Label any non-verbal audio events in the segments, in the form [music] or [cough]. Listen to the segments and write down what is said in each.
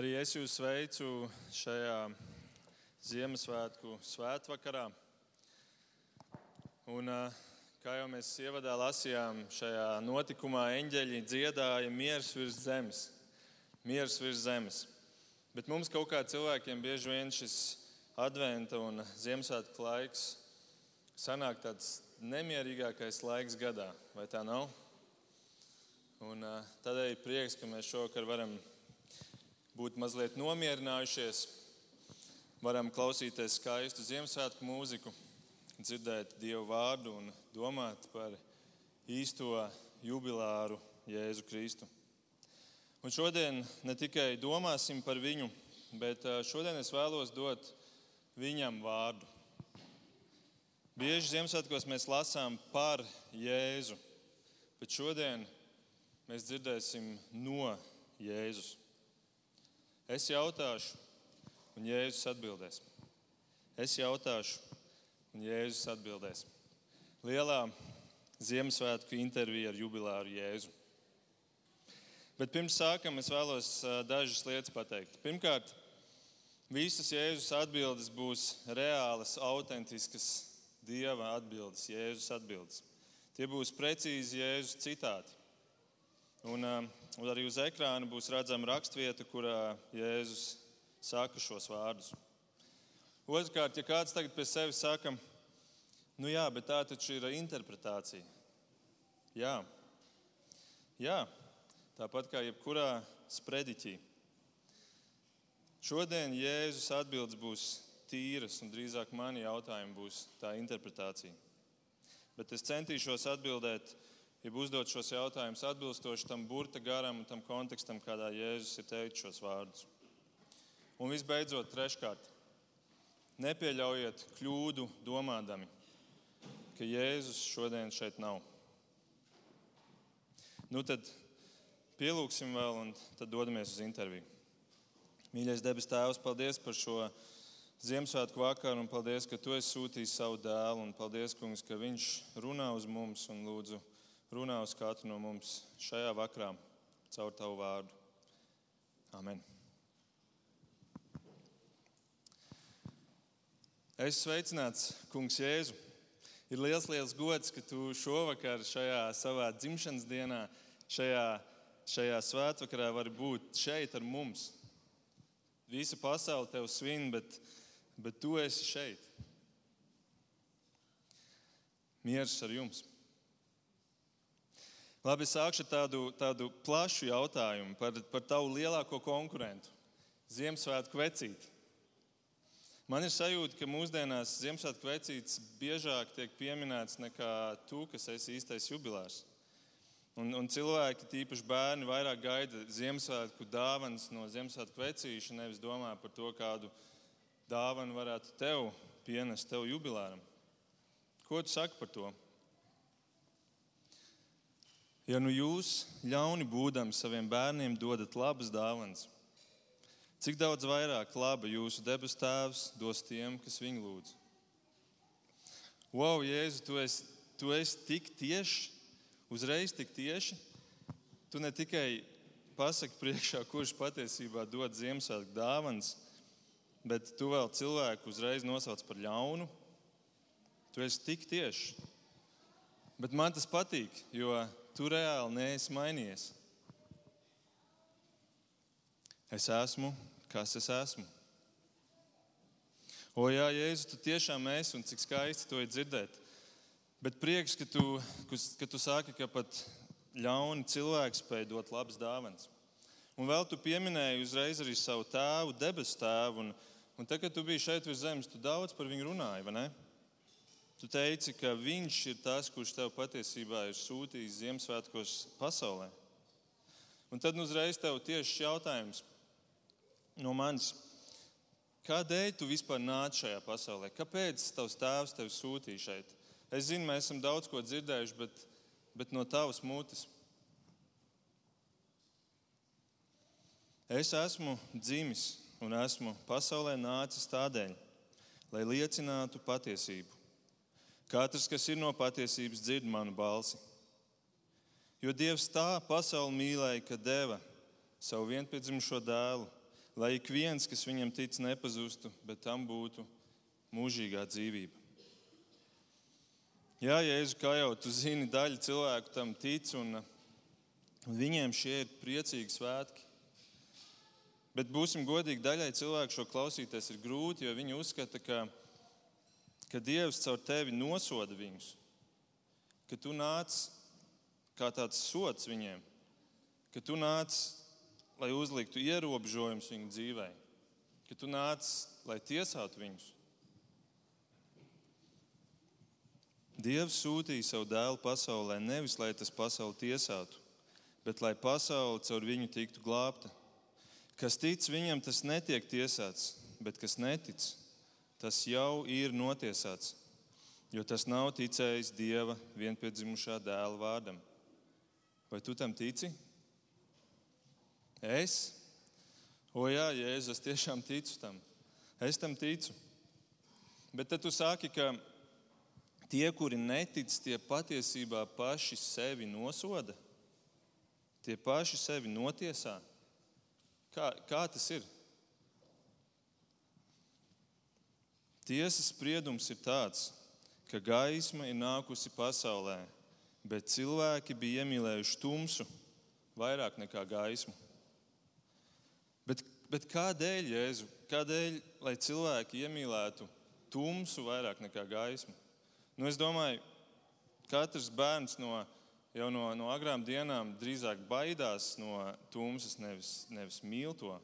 Arī es jūs sveicu šajā Ziemassvētku svētvakarā. Un, kā jau mēs ievadā lasījām, šajā notikumā eņģeļi dziedāja miers virs zemes. Miers virs zemes. Bet mums kaut kā cilvēkiem bieži vien šis adventa un Ziemassvētku laiks sanāk tāds nemierīgākais laiks gadā, vai tā nav? Un, tādēļ prieks, ka mēs šovakar varam būt mazliet nomierinājušies, varam klausīties skaistu Ziemassvētku mūziku, dzirdēt Dievu vārdu un domāt par īsto jubilāru Jēzu Kristu. Un šodien ne tikai domāsim par viņu, bet šodien es vēlos dot viņam vārdu. Bieži Ziemassvētkos mēs lasām par Jēzu, bet šodien mēs dzirdēsim no Jēzus. Es jautāšu, un Jēzus atbildēs. Es jautāšu, un Jēzus atbildēs. Lielā Ziemassvētku intervija ar jubilāru Jēzu. Bet pirms sākam, es vēlos dažas lietas pateikt. Pirmkārt, visas Jēzus atbildes būs reālas, autentiskas Dieva atbildes, Jēzus atbildes. Tie būs precīzi Jēzus citāti. Un, un arī uz ekrāna būs redzama rakstvieta, kurā Jēzus saka šos vārdus. Otrkārt, ja kāds tagad pie sevis saka, nu jā, bet tā taču ir interpretācija. Jā, jā tāpat kā jebkurā sprediķī. Šodien Jēzus atbildes būs tīras, un drīzāk mani jautājumi būs tā interpretācija. Bet es centīšos atbildēt ja uzdot šos jautājumus atbilstoši tam burta garam un tam kontekstam, kādā Jēzus ir teicis šos vārdus. Un visbeidzot, treškārt, nepieļaujiet kļūdu domādami, ka Jēzus šodien šeit nav. Nu tad pielūgsim vēl un tad dodamies uz interviju. Mīļais debes Tēvs, paldies par šo Ziemassvētku vakaru un paldies, ka Tu esi sūtījis savu dēlu un paldies, kungs, ka viņš runā uz mums un lūdzu runā uz katru no mums šajā vakarā caur tavu vārdu. Amen. Es sveicināts, Kungs, Jēzu. Ir liels, liels gods, ka tu šovakar, šajā savā dzimšanas dienā, šajā, šajā svētvakarā vari būt šeit ar mums. Visa pasaule tev svin, bet, bet tu esi šeit. Mieres ar jums! Labi, sākšu ar tādu, tādu plašu jautājumu par, par tavu lielāko konkurentu - Ziemassvētku vecīti. Man ir sajūta, ka mūsdienās Ziemassvētku vecītis biežāk tiek pieminēts nekā tu, kas esi īstais jubilārs. Un, un cilvēki, tīpaši bērni, vairāk gaida Ziemassvētku dāvanas no Ziemassvētku vecīša, nevis domā par to, kādu dāvanu varētu tev pienest, tev jubilāram. Ko tu saki par to? Ja nu jūs, ļauni būdami, saviem bērniem dodat labas dāvanas, cik daudz vairāk laba jūsu debes Tēvs dos tiem, kas viņu lūdz? Wow, Jēzu, tu esi, tu esi tik tieši, uzreiz tik tieši. Tu ne tikai pasaki priekšā, kurš patiesībā dod Ziemassvētku dāvanas, bet tu vēl cilvēku uzreiz nosauc par ļaunu. Tu esi tik tieši. Bet man tas patīk, jo tu reāli neesi mainījies. Es esmu, kas es esmu. O, jā, Jēzu, tu tiešām esi un cik skaisti to ir dzirdēt. Bet prieks, ka tu, ka tu saki, ka pat ļauni cilvēki spēj dot labas dāvanas. Un vēl tu pieminēji uzreiz arī savu tēvu, debesu tēvu. Un, un tad, kad tu biji šeit uz zemes, tu daudz par viņu runāji, vai ne? Tu teici, ka viņš ir tas, kurš tev patiesībā ir sūtījis Ziemassvētkos pasaulē. Un tad uzreiz tev tieši jautājums no manis. Kādēļ tu vispār nāc šajā pasaulē? Kāpēc tavs tēvs tevi sūtīja šeit? Es zinu, mēs esam daudz ko dzirdējuši, bet, bet no tavas mutes. Es esmu dzimis un esmu pasaulē nācis tādēļ, lai liecinātu patiesību. Katrs, kas ir no patiesības, dzird manu balsi. Jo Dievs tā pasauli mīlēja, ka deva savu vienpiedzimušo dēlu, lai ik viens, kas viņam tic, nepazustu, bet tam būtu mūžīgā dzīvība. Jā, Jēzu, kā jau tu zini, daļa cilvēku tam tic, un viņiem šie ir priecīgi svētki. Bet būsim godīgi, daļai cilvēku šo klausīties ir grūti, jo viņi uzskata, ka, ka Dievs caur tevi nosoda viņus, ka tu nāc kā tāds sots viņiem, ka tu nāc, lai uzliktu ierobežojumus viņu dzīvē, ka tu nāc, lai tiesātu viņus. Dievs sūtīja savu dēlu pasaulē nevis lai tas pasauli tiesātu, bet lai pasaule caur viņu tiktu glābta. Kas tic viņam, tas netiek tiesāts, bet kas netic, tas jau ir notiesāts, jo tas nav ticējis Dieva vienpiedzimušā dēla vārdam. Vai tu tam tici? Es? O jā, Jēzus, es tiešām ticu tam. Es tam ticu. Bet tad tu saki, ka tie, kuri netic, tie patiesībā paši sevi nosoda, tie paši sevi notiesā. Kā, kā tas ir? Tiesas spriedums ir tāds, ka gaisma ir nākusi pasaulē, bet cilvēki bija iemīlējuši tumsu vairāk nekā gaismu. Bet, bet kādēļ, Jēzu, kādēļ, lai cilvēki iemīlētu tumsu vairāk nekā gaismu? Nu, es domāju, katrs bērns no, jau no, no agrām dienām drīzāk baidās no tumsas, nevis, nevis mīl to.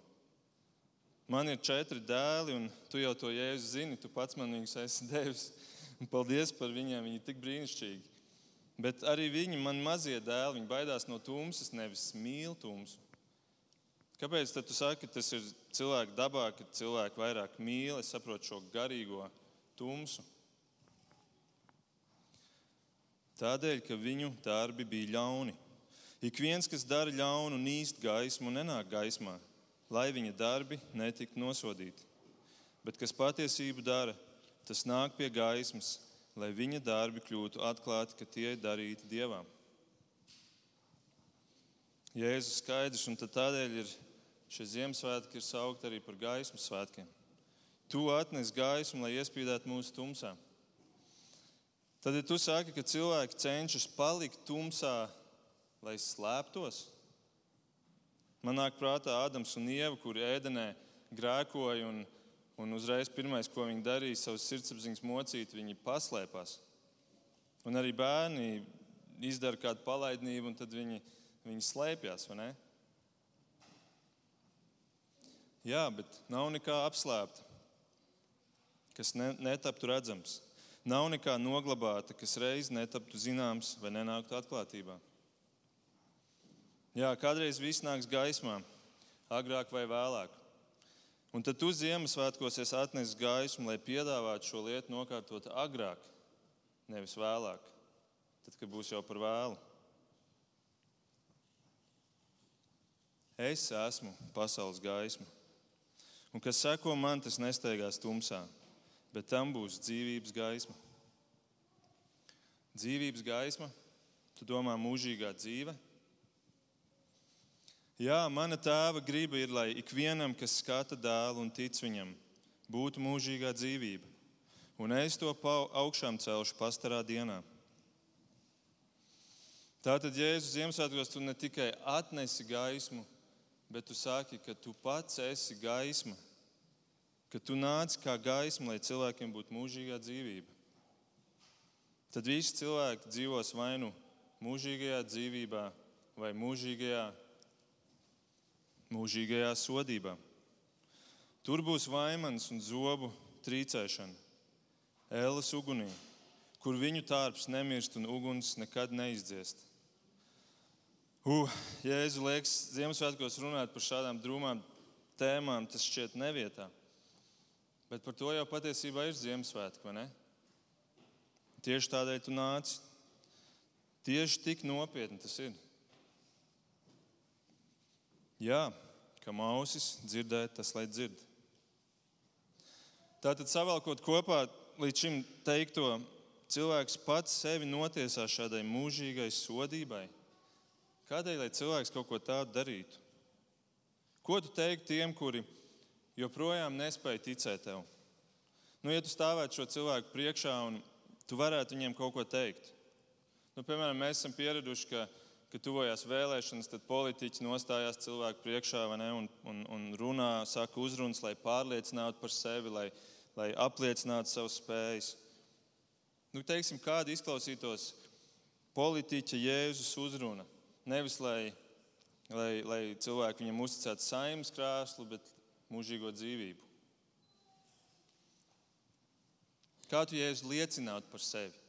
Man ir četri dēli, un tu jau to jēzu zini, tu pats man viņus esi [laughs] devis. Paldies par viņiem, viņi ir tik brīnišķīgi. Bet arī viņi, man mazie dēli, viņi baidās no tumsas, nevis mīl tumsu. Kāpēc tu saki, tas ir cilvēku dabā, ka cilvēki vairāk mīl, es saprotu šo garīgo tumsu? Tādēļ, ka viņu darbi bija ļauni. Ik viens, kas dara ļaunu, nīst gaismu, nenāk gaismā, lai viņa darbi netiktu nosodīti. Bet kas patiesību dara, tas nāk pie gaismas, lai viņa darbi kļūtu atklāti, ka tie ir darīti dievām. Jēzus skaidrs, un tādēļ ir Šie Ziemassvētki ir saukti arī par gaismas svētkiem. Tu atnes gaismu, lai iespīdētu mūsu tumsā. Tad, ja tu saki, ka cilvēki cenšas palikt tumsā, lai slēptos, man nāk prātā Ādams un Ieva, kuri ēdenē grēkoja un, un uzreiz pirmais, ko viņi darīja, savas sirdsapziņas mocīt, viņi paslēpās. Un arī bērni izdara kādu palaidnību, un tad viņi, viņi slēpjas? Jā, bet nav nekā apslēpta, kas ne, netaptu redzams. Nav nekā noglabāta, kas reiz netaptu zināms vai nenāktu atklātībā. Jā, kādreiz viss nāks gaismā, agrāk vai vēlāk. Un tad tu Ziemassvētkos esi atnesis gaismu, lai piedāvātu šo lietu nokārtot agrāk, nevis vēlāk, tad, kad būs jau par vēlu. Es esmu pasaules gaisma. Un kas seko man, tas nesteigās tumsā, bet tam būs dzīvības gaisma. Dzīvības gaisma, tu domā, mūžīgā dzīve? Jā, mana tēva griba ir, lai ikvienam, kas skata dēlu un tic viņam, būtu mūžīgā dzīvība. Un es to augšām celšu pastarā dienā. Tātad, Jēzus Ziemassvētkos, tu ne tikai atnesi gaismu, bet tu saki, ka tu pats esi gaisma ka tu nāc kā gaisma, lai cilvēkiem būtu mūžīgā dzīvība. Tad visi cilvēki dzīvos vai nu mūžīgajā dzīvībā, vai mūžīgajā, mūžīgajā sodībā. Tur būs vaimans un zobu trīcēšana, ēlas ugunī, kur viņu tārps nemirst un uguns nekad neizdziest. Uh, Jēzu liekas, Ziemassvētkos runāt par šādām drūmām tēmām, tas šķiet nevietā. Bet par to jau patiesībā ir Ziemassvētki, vai ne? Tieši tādēļ tu nāc. Tieši tik nopietni tas ir. Jā, kam ausis dzirdēt, tas lai dzird. Tātad, savalkot kopā līdz šim teikto, cilvēks pats sevi notiesā šādai mūžīgai sodībai. Kādēļ, lai cilvēks kaut ko tādu darītu? Ko tu teiktu tiem, kuri joprojām nespēja ticēt tev. Nu, ja tu stāvētu šo cilvēku priekšā un tu varētu viņiem kaut ko teikt, nu, piemēram, mēs esam pieraduši, ka, ka tuvojās vēlēšanas, tad politiķi nostājās cilvēku priekšā ne, un, un, un runā, saka uzrunas, lai pārliecinātu par sevi, lai, lai apliecinātu savas spējas. Nu, teiksim, kāda izklausītos politiķa Jēzus uzruna? Nevis lai, lai, lai cilvēki viņam uzticētu saimnes krēslu, bet mūžīgo dzīvību. Kā tu jēzus liecinātu par sevi?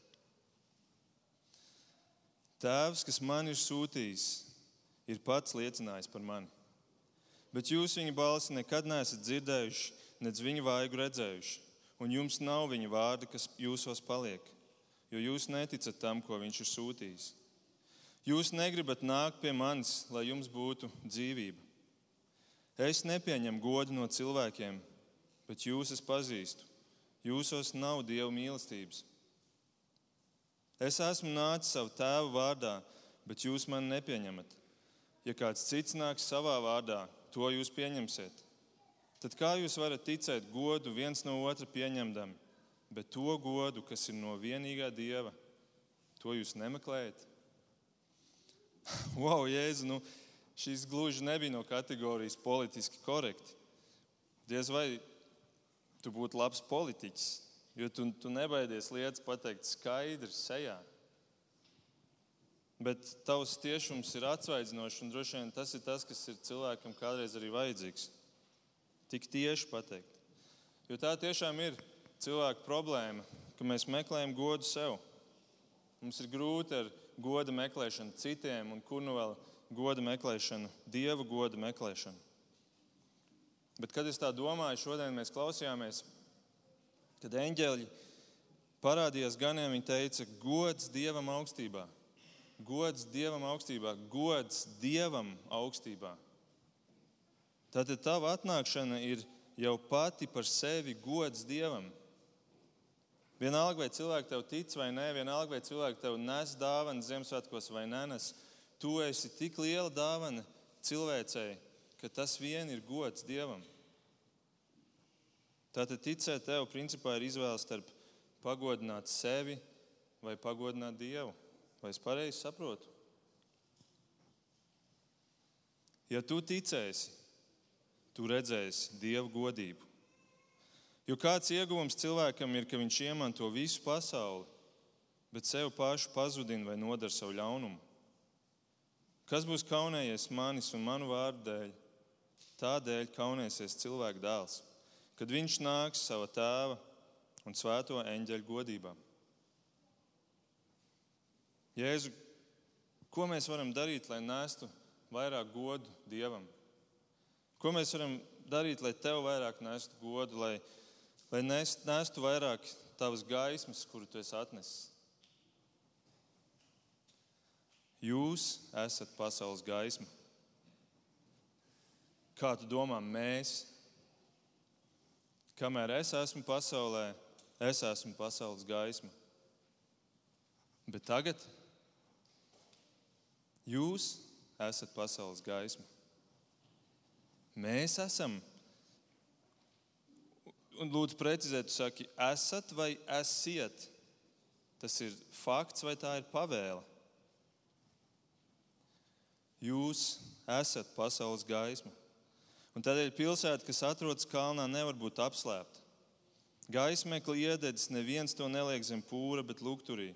Tēvs, kas man ir sūtījis, ir pats liecinājis par mani. Bet jūs viņa balsi nekad neesat dzirdējuši, nedz viņa vaigu redzējuši, un jums nav viņa vārda, kas jūsos paliek, jo jūs neticat tam, ko viņš ir sūtījis. Jūs negribat nākt pie manis, lai jums būtu dzīvība. Es nepieņemu godu no cilvēkiem, bet jūs es pazīstu. Jūsos nav dieva mīlestības. Es esmu nācis savu tēvu vārdā, bet jūs mani nepieņemat. Ja kāds cits nāks savā vārdā, to jūs pieņemsiet. Tad kā jūs varat ticēt godu viens no otra pieņemdam, bet to godu, kas ir no vienīgā dieva, to jūs nemeklējat? [laughs] wow, Jēzu! Nu, šis gluži nebija no kategorijas politiski korekti. Diez vai tu būtu labs politiķis, jo tu, tu nebaidies lietas pateikt skaidri sejā. Bet tavs tiešums ir atsvaidzinošs, un droši vien tas ir tas, kas ir cilvēkam kādreiz arī vajadzīgs. Tik tieši pateikt. Jo tā tiešām ir cilvēka problēma, ka mēs meklējam godu sev. Mums ir grūti ar goda meklēšanu citiem, un kur nu vēl goda meklēšanu, dievu goda meklēšanu. Bet, kad es tā domāju, šodien mēs klausījāmies, kad eņģeļi parādījās ganiem, viņi teica, gods dievam augstībā, gods dievam augstībā, gods dievam augstībā. Tātad tava atnākšana ir jau pati par sevi gods dievam. Vienalga, vai cilvēki tev tic vai nē, vienalga, vai cilvēki tev nes dāvanu Ziemassvētkos vai nenes, tu esi tik liela dāvana cilvēcei, ka tas vien ir gods Dievam. Tātad ticēt tev, principā, ir izvēle starp pagodināt sevi vai pagodināt Dievu. Vai es pareizi saprotu? Ja tu ticēsi, tu redzēsi Dievu godību. Jo kāds ieguvums cilvēkam ir, ka viņš iemanto visu pasauli, bet sev pašu pazudina vai nodara savu ļaunumu? Kas būs kaunējies manis un manu vārdu dēļ? Tādēļ kaunēsies cilvēka dēls, kad viņš nāks savā tēva un svēto eņģeļu godībā. Jēzu, ko mēs varam darīt, lai nestu vairāk godu Dievam? Ko mēs varam darīt, lai Tev vairāk nestu godu, lai lai nestu vairāk tavas gaismas, kuru tu esi atnesis. Jūs esat pasaules gaisma. Kā tu domā, mēs? Kamēr es esmu pasaulē, es esmu pasaules gaisma. Bet tagad jūs esat pasaules gaisma. Mēs esam un lūdzu precizēt, tu saki, esat vai esiet. Tas ir fakts vai tā ir pavēle. Jūs esat pasaules gaisma. Un tādēļ pilsēta, kas atrodas kalnā, nevar būt apslēpta. Gaismekli iededzis, neviens to neliek zem pūra, bet lukturī,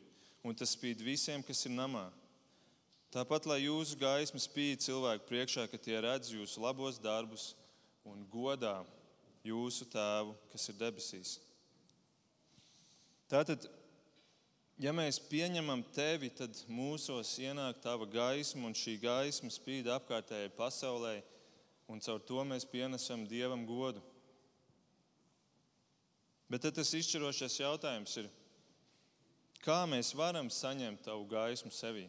un tas spīd visiem, kas ir namā. Tāpat, lai jūsu gaisma spīd cilvēku priekšā, ka tie redz jūsu labos darbus un godā jūsu tēvu, kas ir debesīs. Tātad, ja mēs pieņemam tevi, tad mūsos ienāk tava gaisma, un šī gaisma spīd apkārtējai pasaulē, un caur to mēs pienesam dievam godu. Bet tas izšķirošais jautājums ir, kā mēs varam saņemt tavu gaismu sevī?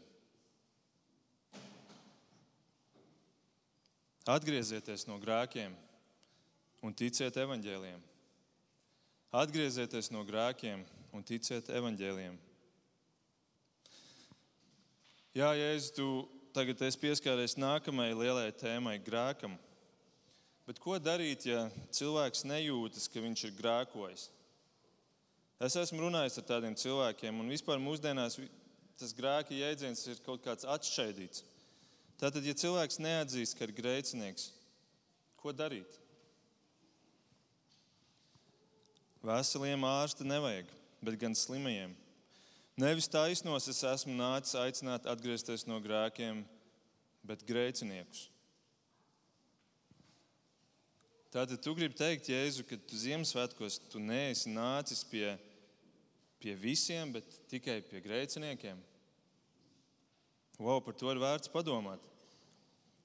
Atgriezieties no grēkiem, un ticiet evaņģēliem. Atgriezieties no grēkiem un ticiet evaņģēliem. Jā, Jēzus, tu tagad pieskāries nākamajai lielajai tēmai, grēkam. Bet ko darīt, ja cilvēks nejūtas, ka viņš ir grēkojis? Es esmu runājis ar tādiem cilvēkiem, un vispār mūsdienās tas grēka jēdziens ir kaut kāds atšķaidīts. Tātad, ja cilvēks neatzīst, ka ir grēcinieks, ko darīt? Veseliem ārsta nevajag, bet gan slimajiem. Nevis taisnos es esmu nācis aicināt atgriezties no grēkiem, bet grēciniekus. Tātad tu gribi teikt, Jēzu, ka tu Ziemassvētkos tu neesi nācis pie, pie visiem, bet tikai pie grēciniekiem. Wow, par to ir vērts padomāt.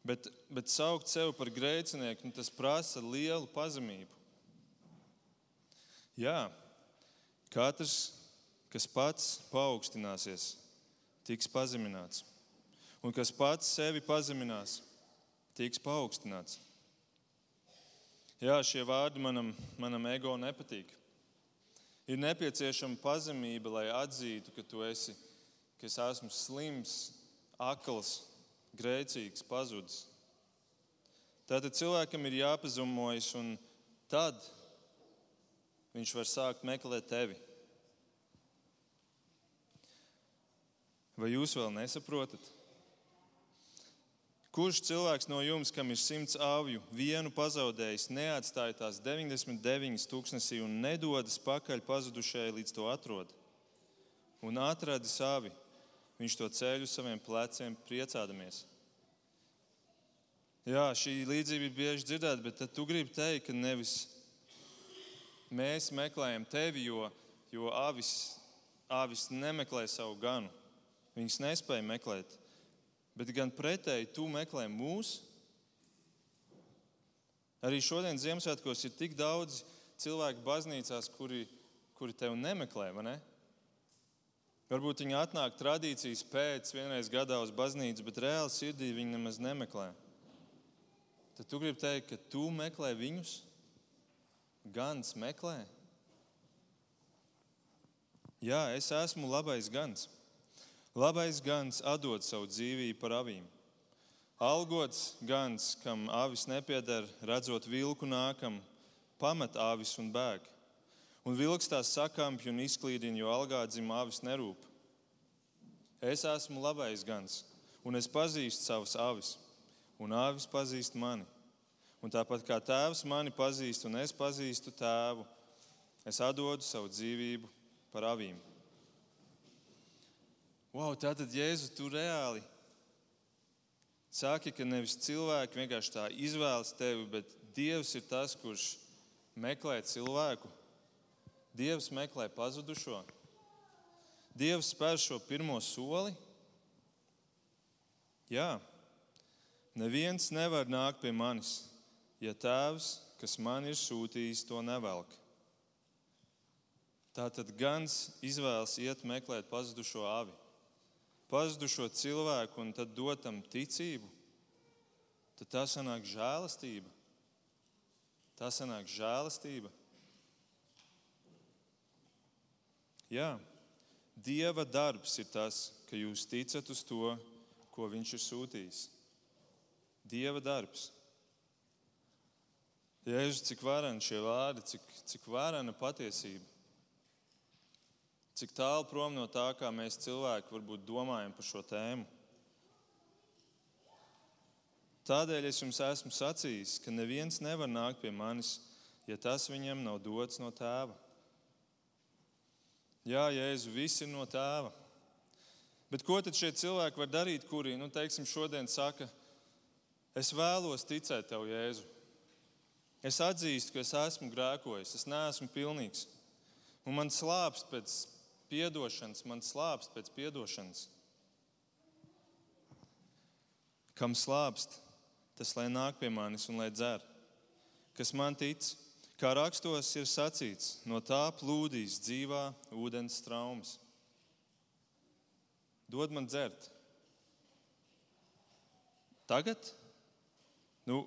Bet, bet saukt sevi par grēcinieku, nu, tas prasa lielu pazemību. Jā, katrs, kas pats paaugstināsies, tiks pazemināts. Un kas pats sevi pazeminās, tiks paaugstināts. Jā, šie vārdi manam, manam ego nepatīk. Ir nepieciešama pazemība, lai atzītu, ka tu esi, ka es esmu slims, akls, grēcīgs, pazudis. Tātad cilvēkam ir jāpazemojas, un tad viņš var sākt meklēt tevi. Vai jūs vēl nesaprotat? Kurš cilvēks no jums, kam ir simts avju, vienu pazaudējis, neatstāja tās 99 tūkstnesī un nedodas pakaļ pazudušajai līdz to atrod? Un atradi savi, viņš to ceļ uz saviem pleciem, priecādamies. Jā, šī līdzība ir bieži dzirdēta, bet tu gribi teikt, ka nevis mēs meklējam tevi, jo, jo avis, avis nemeklē savu ganu. Viņas nespēja meklēt bet gan pretēji tu meklē mūs. Arī šodien Ziemassvētkos ir tik daudz cilvēku baznīcās, kuri, kuri tevi nemeklē. Ne? Varbūt viņi atnāk tradīcijas pēc, vienreiz gadā uz baznīcu, bet reāli sirdī viņi nemaz nemeklē. Tad tu gribi teikt, ka tu meklē viņus, gans meklē. Jā, es esmu labais gans. Labais gans atdod savu dzīvību par avīm. Algots gans, kam avis nepieder, redzot vilku nākam, pamet avis un bēg. Un vilks tās sakampju un izklīdina, jo algā dzimta avis nerūp. Es esmu labais gans, un es pazīstu savus avis, un avis pazīst mani. Un tāpat kā tēvs mani pazīst, un es pazīstu tēvu, es atdodu savu dzīvību par avīm. Wow, tātad Jēzu tu reāli saki, ka nevis cilvēki vienkārši tā izvēlas tevi, bet Dievs ir tas, kurš meklē cilvēku. Dievs meklē pazudušo. Dievs spēr šo pirmo soli. Jā, neviens nevar nākt pie manis, ja tēvs, kas man ir sūtījis, to nevelk. Tātad gans izvēlas iet meklēt pazudušo avi pazudušo cilvēku un tad dotam ticību, tad tā sanāk žēlastība. Tā sanāk žēlastība. Jā, Dieva darbs ir tas, ka jūs ticat uz to, ko Viņš ir sūtījis. Dieva darbs. Jēzus, cik vareni šie vārdi, cik, cik varena patiesība. Cik tālu prom no tā, kā mēs cilvēki varbūt domājam par šo tēmu. Tādēļ es jums esmu sacījis, ka neviens nevar nākt pie manis, ja tas viņam nav dots no tēva. Jā, Jēzu, viss ir no tēva. Bet ko tad šie cilvēki var darīt, kuri nu, teiksim, šodien saka, es vēlos ticēt tev, Jēzu. Es atzīstu, ka es esmu grēkojis, es neesmu pilnīgs. Un man slāpst pēc Piedošanas, man slāpst pēc piedošanas. Kam slāpst, tas lai nāk pie manis un lai dzer. Kas man tic, kā rakstos ir sacīts, no tā plūdīs dzīvā ūdens traumas. Dod man dzert. Tagad? Nu,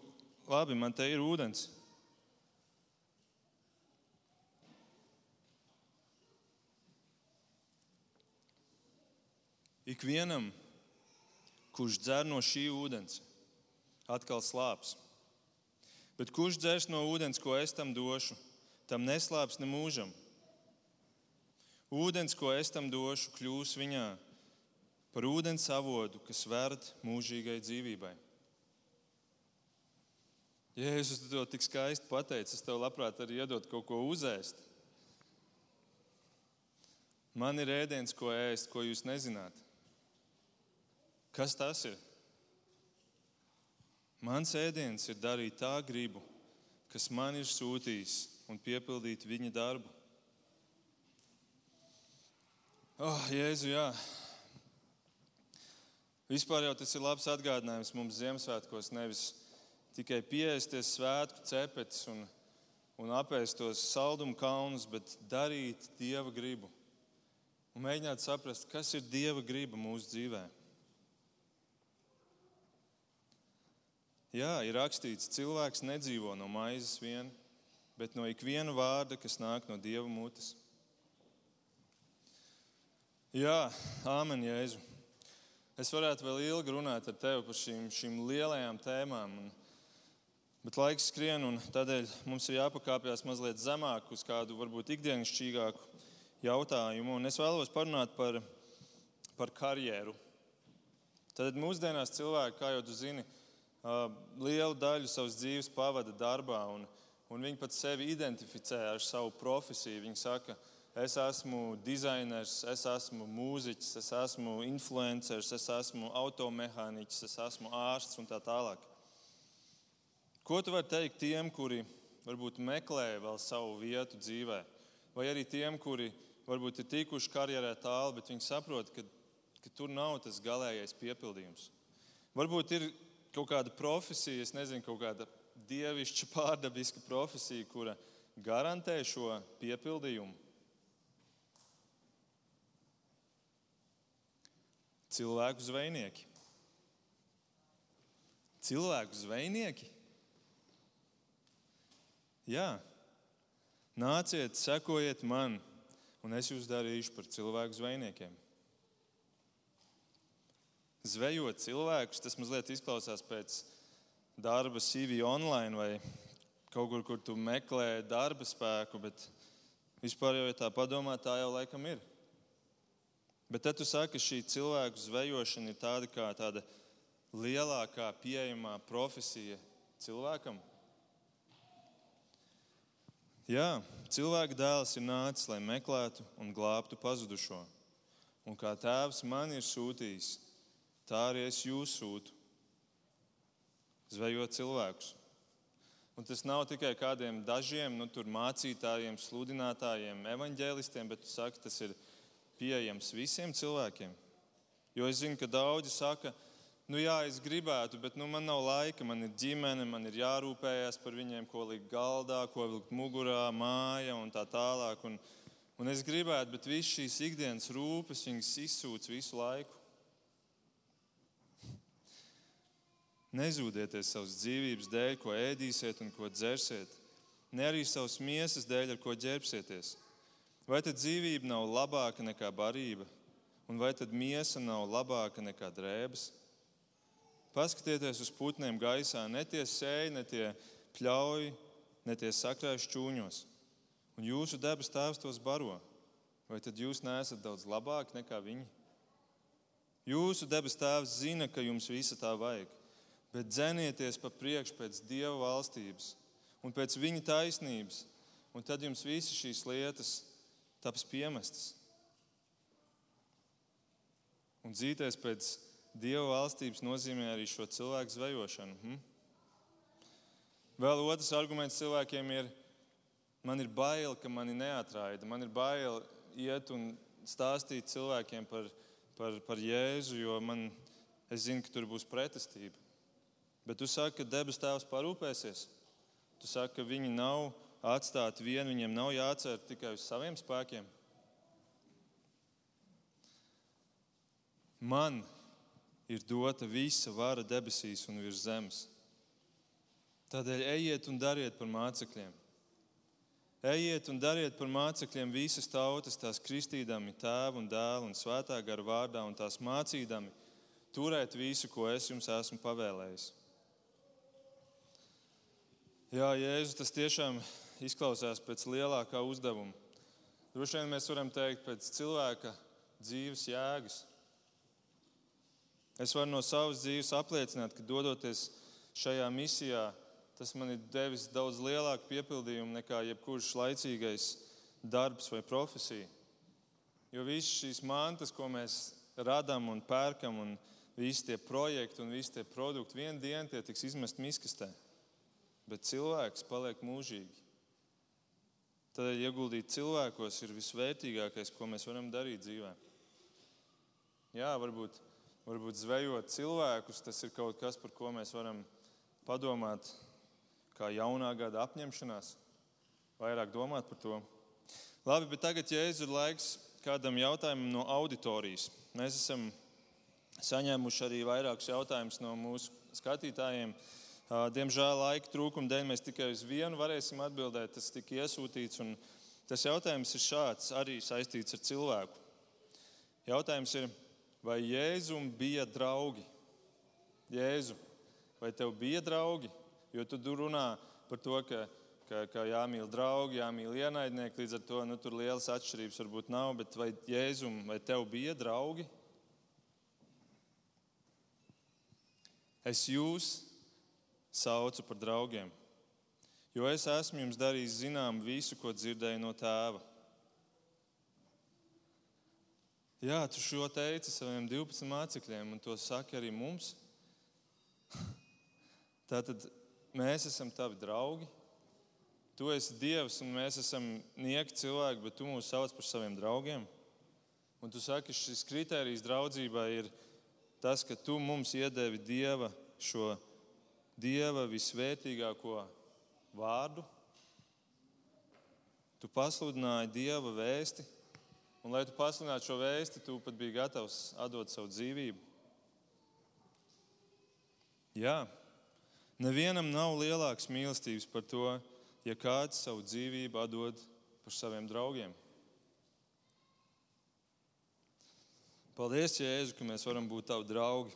labi, man te ir ūdens. Ikvienam, kurš dzer no šī ūdens, atkal slāps. Bet kurš dzers no ūdens, ko es tam došu, tam neslāps ne mūžam. Ūdens, ko es tam došu, kļūs viņā par ūdens avotu, kas verd mūžīgai dzīvībai. Jēzus to tik skaisti pateica, es tev labprāt arī iedot kaut ko uzēst. Man ir ēdiens, ko ēst, ko jūs nezināt. Kas tas ir? Mans ēdiens ir darīt tā gribu, kas man ir sūtījis, un piepildīt viņa darbu. Oh, Jēzu, jā. Vispār jau tas ir labs atgādinājums mums Ziemassvētkos. Nevis tikai pieēsties svētku cepetes un, un apēst tos saldumu kalnus, bet darīt Dieva gribu. Un mēģināt saprast, kas ir Dieva griba mūsu dzīvēm. Jā, ir rakstīts, cilvēks nedzīvo no maizes vien, bet no ikviena vārda, kas nāk no Dieva mutes. Jā, Āmen, Jēzu. Es varētu vēl ilgi runāt ar tevi par šīm, šīm lielajām tēmām, un, bet laiks skrien, un tādēļ mums ir jāpakāpjas mazliet zemāk uz kādu varbūt ikdienišķīgāku jautājumu. Un es vēlos parunāt par, par karjeru. Tad mūsdienās cilvēki, kā jau tu zini, lielu daļu savas dzīves pavada darbā, un, un viņi pat sevi identificē ar savu profesiju. Viņi saka, es esmu dizainers, es esmu mūziķis, es esmu influenceris, es esmu automehāniķis, es esmu ārsts un tā tālāk. Ko tu vari teikt tiem, kuri varbūt meklē vēl savu vietu dzīvē, vai arī tiem, kuri varbūt ir tikuši karjerē tālu, bet viņi saprot, ka, ka tur nav tas galīgais piepildījums. Varbūt ir kaut kāda profesija, es nezinu, kaut kāda dievišķa, [laughs] pārdabiska profesija, kura garantē šo piepildījumu. Cilvēku zvejnieki. Cilvēku zvejnieki? Jā, nāciet, sekojiet man, un es jūs darīšu par cilvēku zvejniekiem. Zvejot cilvēkus, tas mazliet izklausās pēc darba CV online vai kaut kur, kur tu meklē darba spēku, bet vispār jau, ja tā padomā, tā jau laikam ir. Bet tad tu saki, ka šī cilvēku zvejošana ir tāda kā tāda lielākā pieejamā profesija cilvēkam. Jā, cilvēka dēls ir nācis, lai meklētu un glābtu pazudušo. Un kā tēvs man ir sūtījis, tā arī es jūs sūtu. Zvejot cilvēkus. Un tas nav tikai kādiem dažiem nu, mācītājiem, sludinātājiem, evaņģēlistiem, bet saki, tas ir pieejams visiem cilvēkiem. Jo es zinu, ka daudzi saka, nu jā, es gribētu, bet nu, man nav laika, man ir ģimene, man ir jārūpējas par viņiem, ko likt galdā, ko vilkt mugurā, māja un tā tālāk. Un, un es gribētu, bet visas šīs ikdienas rūpes, viņas izsūc visu laiku. Nezūdieties savas dzīvības dēļ, ko ēdīsiet un ko dzersiet, ne arī savas miesas dēļ, ar ko ģērbsieties. Vai tad dzīvība nav labāka nekā barība, un vai tad miesa nav labāka nekā drēbes? Paskatieties uz putniem gaisā, ne tie sēji, ne tie pļauj, ne tie sakrājas čūņos, un jūsu debes tēvs tos baro. Vai tad jūs neesat daudz labāki nekā viņi? Jūsu debes tēvs zina, ka jums visa tā vajag bet dzenieties pa priekšu pēc Dieva valstības un pēc Viņa taisnības, un tad jums visas šīs lietas taps piemestas. Un dzīties pēc Dieva valstības nozīmē arī šo cilvēku zvejošanu. Hm? Vēl otrs arguments cilvēkiem ir, man ir bail, ka mani neatraida. Man ir bail iet un stāstīt cilvēkiem par, par, par Jēzu, jo man, es zinu, ka tur būs pretestība. Bet tu saki, ka debes Tēvs parūpēsies. Tu saki, ka viņi nav atstāti vieni, viņiem nav jācer tikai uz saviem spēkiem. Man ir dota visa vara debesīs un virs zemes. Tādēļ ejiet un dariet par mācekļiem. Ejiet un dariet par mācekļiem visas tautas, tās kristīdami tēvu un dēlu un svētā gara vārdā un tās mācīdami turēt visu, ko es jums esmu pavēlējis. Jā, Jēzus, tas tiešām izklausās pēc lielākā uzdevuma. Droši vien mēs varam teikt, pēc cilvēka dzīves jēgas. Es varu no savas dzīves apliecināt, ka dodoties šajā misijā, tas man ir devis daudz lielāku piepildījumu nekā jebkurš laicīgais darbs vai profesija. Jo visas šīs mantas, ko mēs radām un pērkam, un visi tie projekti un visi tie produkti, vienā dienā tie tiks izmesti miskastē. Bet cilvēks paliek mūžīgi. Tad ieguldīt cilvēkos ir visvērtīgākais, ko mēs varam darīt dzīvē. Jā, varbūt, varbūt zvejot cilvēkus, tas ir kaut kas, par ko mēs varam padomāt, kā jaunā gada apņemšanās, vairāk domāt par to. Labi, bet tagad, ja ir laiks kādam jautājumam no auditorijas, mēs esam saņēmuši arī vairākus jautājumus no mūsu skatītājiem. Diemžēl laika trūkuma dēļ mēs tikai uz vienu varēsim atbildēt. Tas tika iesūtīts. Tas jautājums ir šāds, arī saistīts ar cilvēku. Jautājums ir, vai Jēzum bija draugi? Jēzu, vai tev bija draugi? Jo tu runā par to, ka ka, ka jāmīl draugi, jāmīl ienaidnieki. Līdz ar to nu, tur lielas atšķirības varbūt nav. Bet vai Jēzum, vai tev bija draugi? Es jūs saucu par draugiem, jo es esmu jums darījis zinām visu, ko dzirdēju no tēva. Jā, tu šo teici saviem 12 mācekļiem, un to saki arī mums. [laughs] Tātad mēs esam tavi draugi. Tu esi Dievs, un mēs esam nieki cilvēki, bet tu mūs sauc par saviem draugiem. Un tu saki, šis kriterijs draudzībai ir tas, ka tu mums iedevi Dieva šo Dieva visvērtīgāko vārdu. Tu pasludināji Dieva vēsti, un, lai tu pasludinātu šo vēsti, tu pat biji gatavs atdot savu dzīvību. Jā, nevienam nav lielākas mīlestības par to, ja kāds savu dzīvību atdod par saviem draugiem. Paldies, Jēzu, ka mēs varam būt tavi draugi.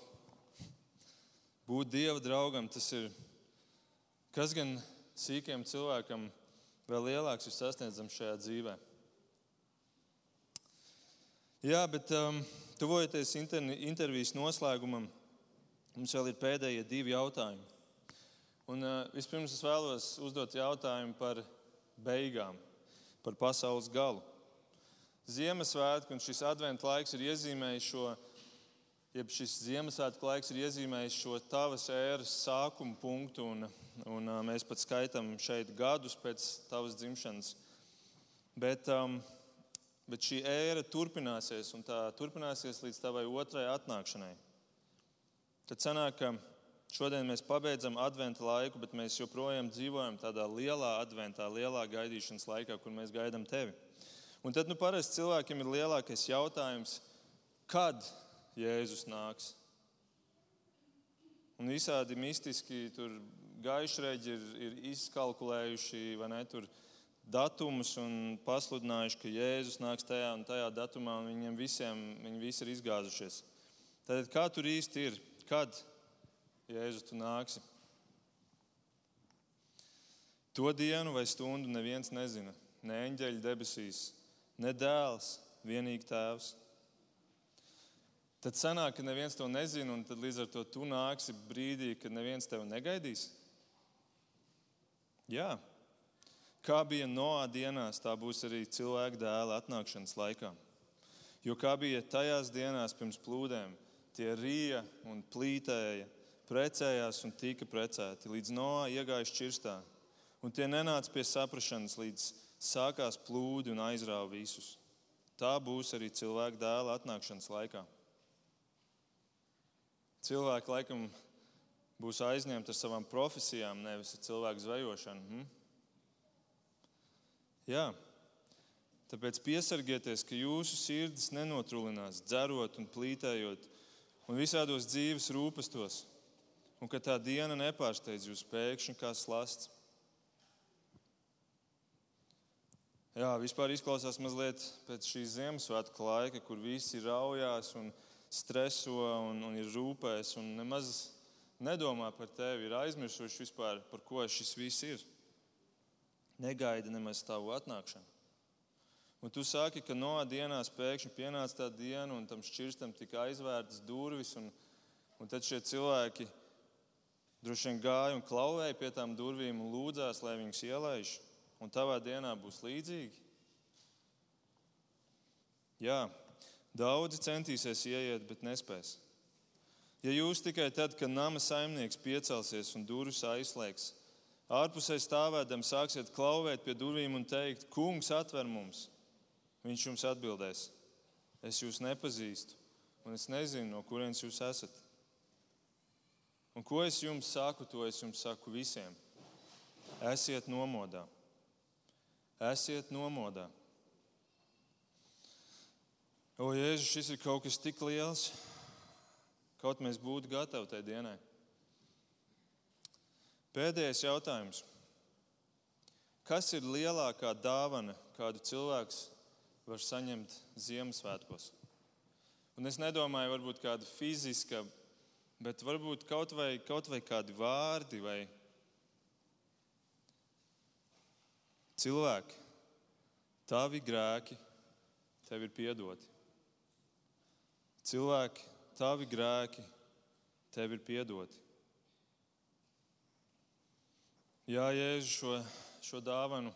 Būt Dieva draugam, tas ir kas gan sīkiem cilvēkam vēl lielāks ir sasniedzams šajā dzīvē. Jā, bet um, tuvojoties intervijas noslēgumam, mums vēl ir pēdējie divi jautājumi. Un, uh, vispirms es vēlos uzdot jautājumu par beigām, par pasaules galu. Ziemassvētku un šis adventu laiks ir iezīmējis šo, jeb šis Ziemassvētku laiks ir iezīmējis šo tavas ēras sākuma punktu, un, un mēs pat skaitām šeit gadus pēc tavas dzimšanas. Bet, um, bet šī ēra turpināsies, un tā turpināsies līdz tavai otrai atnākšanai. Tad sanāk, ka Šodien mēs pabeidzam adventu laiku, bet mēs joprojām dzīvojam tādā lielā adventā, lielā gaidīšanas laikā, kur mēs gaidām tevi. Un tad nu, parasti cilvēkiem ir lielākais jautājums, kad Jēzus nāks. Un visādi mistiski gaišreģi ir, ir izkalkulējuši ne, tur, datumus un pasludinājuši, ka Jēzus nāks tajā un tajā datumā, un viņiem visiem viņi visi ir izgāzušies. Tad kā tur īsti ir? Kad Jēzu, tu nāksi. To dienu vai stundu neviens nezina. Ne eņģeļi debesīs, ne dēls, vienīgi tēvs. Tad sanāk, ka neviens to nezina, un tad līdz ar to tu nāksi brīdī, kad neviens tevi negaidīs. Jā, kā bija Noā dienās, tā būs arī cilvēka dēla atnākšanas laikā. Jo kā bija tajās dienās pirms plūdiem, tie rīja un plītēja, precējās un tika precēti, līdz Noā iegāja šķirstā. Un tie nenāca pie saprašanas, līdz sākās plūdi un aizrāva visus. Tā būs arī cilvēka dēla atnākšanas laikā. Cilvēki laikam būs aizņemti ar savām profesijām, nevis ar cilvēku zvejošanu. Hm? Jā, tāpēc piesargieties, ka jūsu sirdis nenotrulinās, dzerot un plītējot un visādos dzīves rūpestos un ka tā diena nepārsteidz jūs pēkšņi kā slasts. Jā, vispār izklausās mazliet pēc šīs Ziemassvētku laika, kur visi raujās un streso un, un ir rūpēs un nemaz nedomā par tevi, ir aizmirsuši vispār, par ko šis viss ir. Negaida nemaz tavu atnākšanu. Un tu saki, ka no dienās pēkšņi pienāca tā diena, un tam šķirstam tika aizvērtas durvis, un, un tad šie cilvēki droši vien gāja un klauvēja pie tām durvīm un lūdzās, lai viņus ielaiž. Un tavā dienā būs līdzīgi. Jā, daudzi centīsies ieiet, bet nespēs. Ja jūs tikai tad, kad nama saimnieks piecelsies un durvis aizslēgs, ārpusē stāvēdam sāksiet klauvēt pie durvīm un teikt: Kungs, atver mums! Viņš jums atbildēs: Es jūs nepazīstu, un es nezinu, no kurienes jūs esat. Un ko es jums saku, to es jums saku visiem. Esiet nomodā. Esiet nomodā. O, Jēzus, šis ir kaut kas tik liels, kaut mēs būtu gatavi tajā dienai. Pēdējais jautājums. Kas ir lielākā dāvana, kādu cilvēks var saņemt Ziemassvētkos. Un es nedomāju, varbūt kāda fiziska, bet varbūt kaut vai, kaut vai kādi vārdi vai cilvēki. Tavi grēki tev ir piedoti. Cilvēki, tavi grēki tev ir piedoti. Jā, Jēzu, šo, šo dāvanu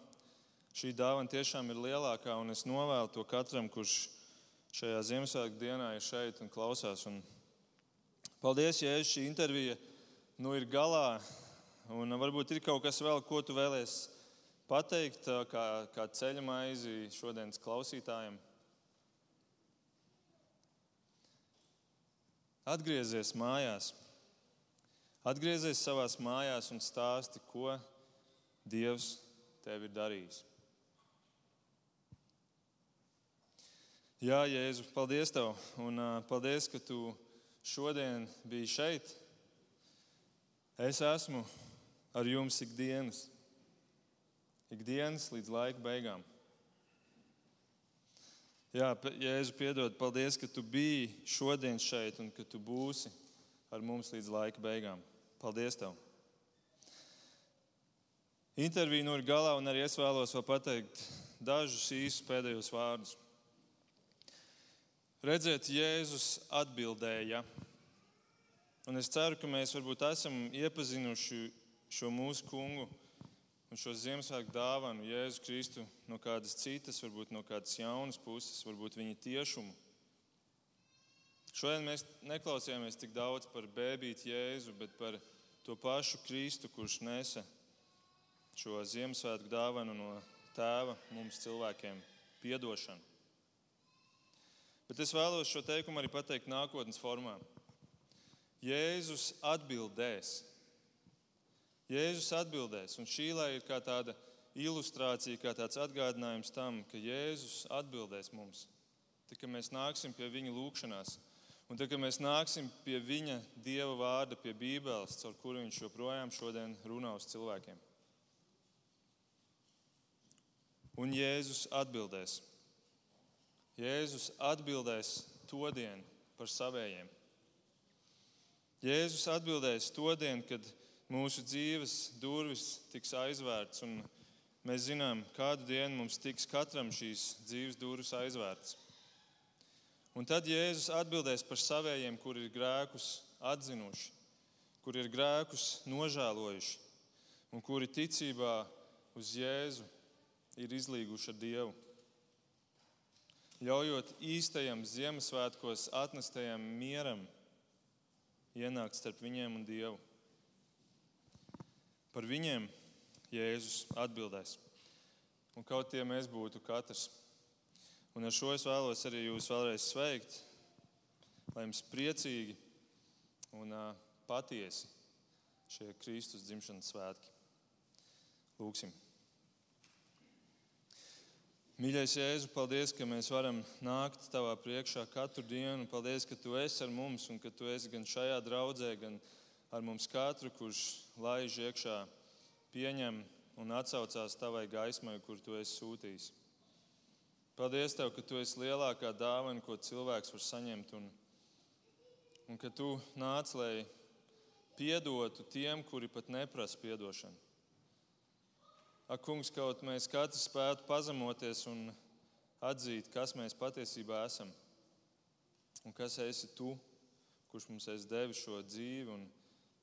šī dāvana tiešām ir lielākā, un es novēlu to katram, kurš šajā Ziemassvētku dienā ir šeit un klausās. Un paldies, ja šī intervija nu ir galā, un varbūt ir kaut kas vēl, ko tu vēlēs pateikt, kā, kā ceļa maizi šodienas klausītājiem. Atgriezies mājās, atgriezies savā mājās un stāsti, ko Dievs tev ir darījis. Jā, Jēzu, paldies Tev. Un paldies, ka Tu šodien biji šeit. Es esmu ar jums ikdienas, ikdienas līdz laika beigām. Jā, Jēzu, piedod, paldies, ka Tu biji šodien šeit un ka Tu būsi ar mums līdz laika beigām. Paldies Tev! Intervija nu ir galā, un arī es vēlos vēl pateikt dažus īsus pēdējos vārdus. Redzēt, Jēzus atbildēja. Un es ceru, ka mēs varbūt esam iepazinuši šo mūsu kungu un šo Ziemassvētku dāvanu, Jēzu Kristu, no kādas citas, varbūt no kādas jaunas puses, varbūt viņa tiešumu. Šodien mēs neklausījāmies tik daudz par bēbīti Jēzu, bet par to pašu Kristu, kurš nesa šo Ziemassvētku dāvanu no tēva mums cilvēkiem - piedošanu. Bet es vēlos šo teikumu arī pateikt nākotnes formā. Jēzus atbildēs. Jēzus atbildēs, un šī lai ir kā tāda ilustrācija, kā tāds atgādinājums tam, ka Jēzus atbildēs mums. Tad, kad mēs nāksim pie viņa lūgšanās, un tad, kad mēs nāksim pie viņa dieva vārda, pie Bībeles, caur kuru viņš joprojām šodien runā uz cilvēkiem. Un Jēzus atbildēs. Jēzus atbildēs to dienu par savējiem. Jēzus atbildēs to dienu, kad mūsu dzīves durvis tiks aizvērts, mēs zinām, kādu dienu mums tiks katram šīs dzīves durvis aizvērts. Un tad Jēzus atbildēs par savējiem, kur ir grēkus atzinuši, kur ir grēkus nožēlojuši un kuri ticībā uz Jēzu ir izlīguši ar Dievu ļaujot īstajam Ziemassvētkos atnestajam mieram ienākt starp viņiem un Dievu. Par viņiem Jēzus atbildēs. Un kaut tie mēs būtu katrs. Un ar šo es vēlos arī jūs vēlreiz sveikt, lai jums priecīgi un uh, patiesi šie Kristus dzimšanas svētki. Lūksim! Mīļais Jēzu, paldies, ka mēs varam nākt tavā priekšā katru dienu. Paldies, ka tu esi ar mums un ka tu esi gan šajā draudzē, gan ar mums katru, kurš laiž iekšā, pieņem un atsaucās tavai gaismai, kur tu esi sūtījis. Paldies, tev, ka tu esi lielākā dāvana, ko cilvēks var saņemt, un, un ka tu nāc, lai piedotu tiem, kuri pat neprasa piedošanu. Ak, kungs, kaut mēs katrs spētu pazemoties un atzīt, kas mēs patiesībā esam un kas esi tu, kurš mums esi devis šo dzīvi un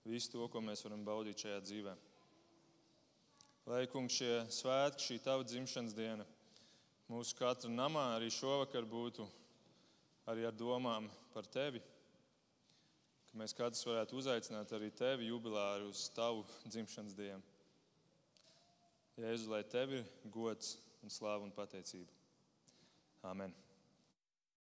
visu to, ko mēs varam baudīt šajā dzīvē. Lai, kungs, šie svētki, šī tava dzimšanas diena mūsu katra namā arī šovakar būtu arī ar domām par tevi ka mēs katrs varētu uzaicināt arī tevi jubilāri uz tavu dzimšanas dienu. Jēzu, lai tev ir gods un slāva un pateicība. Amen.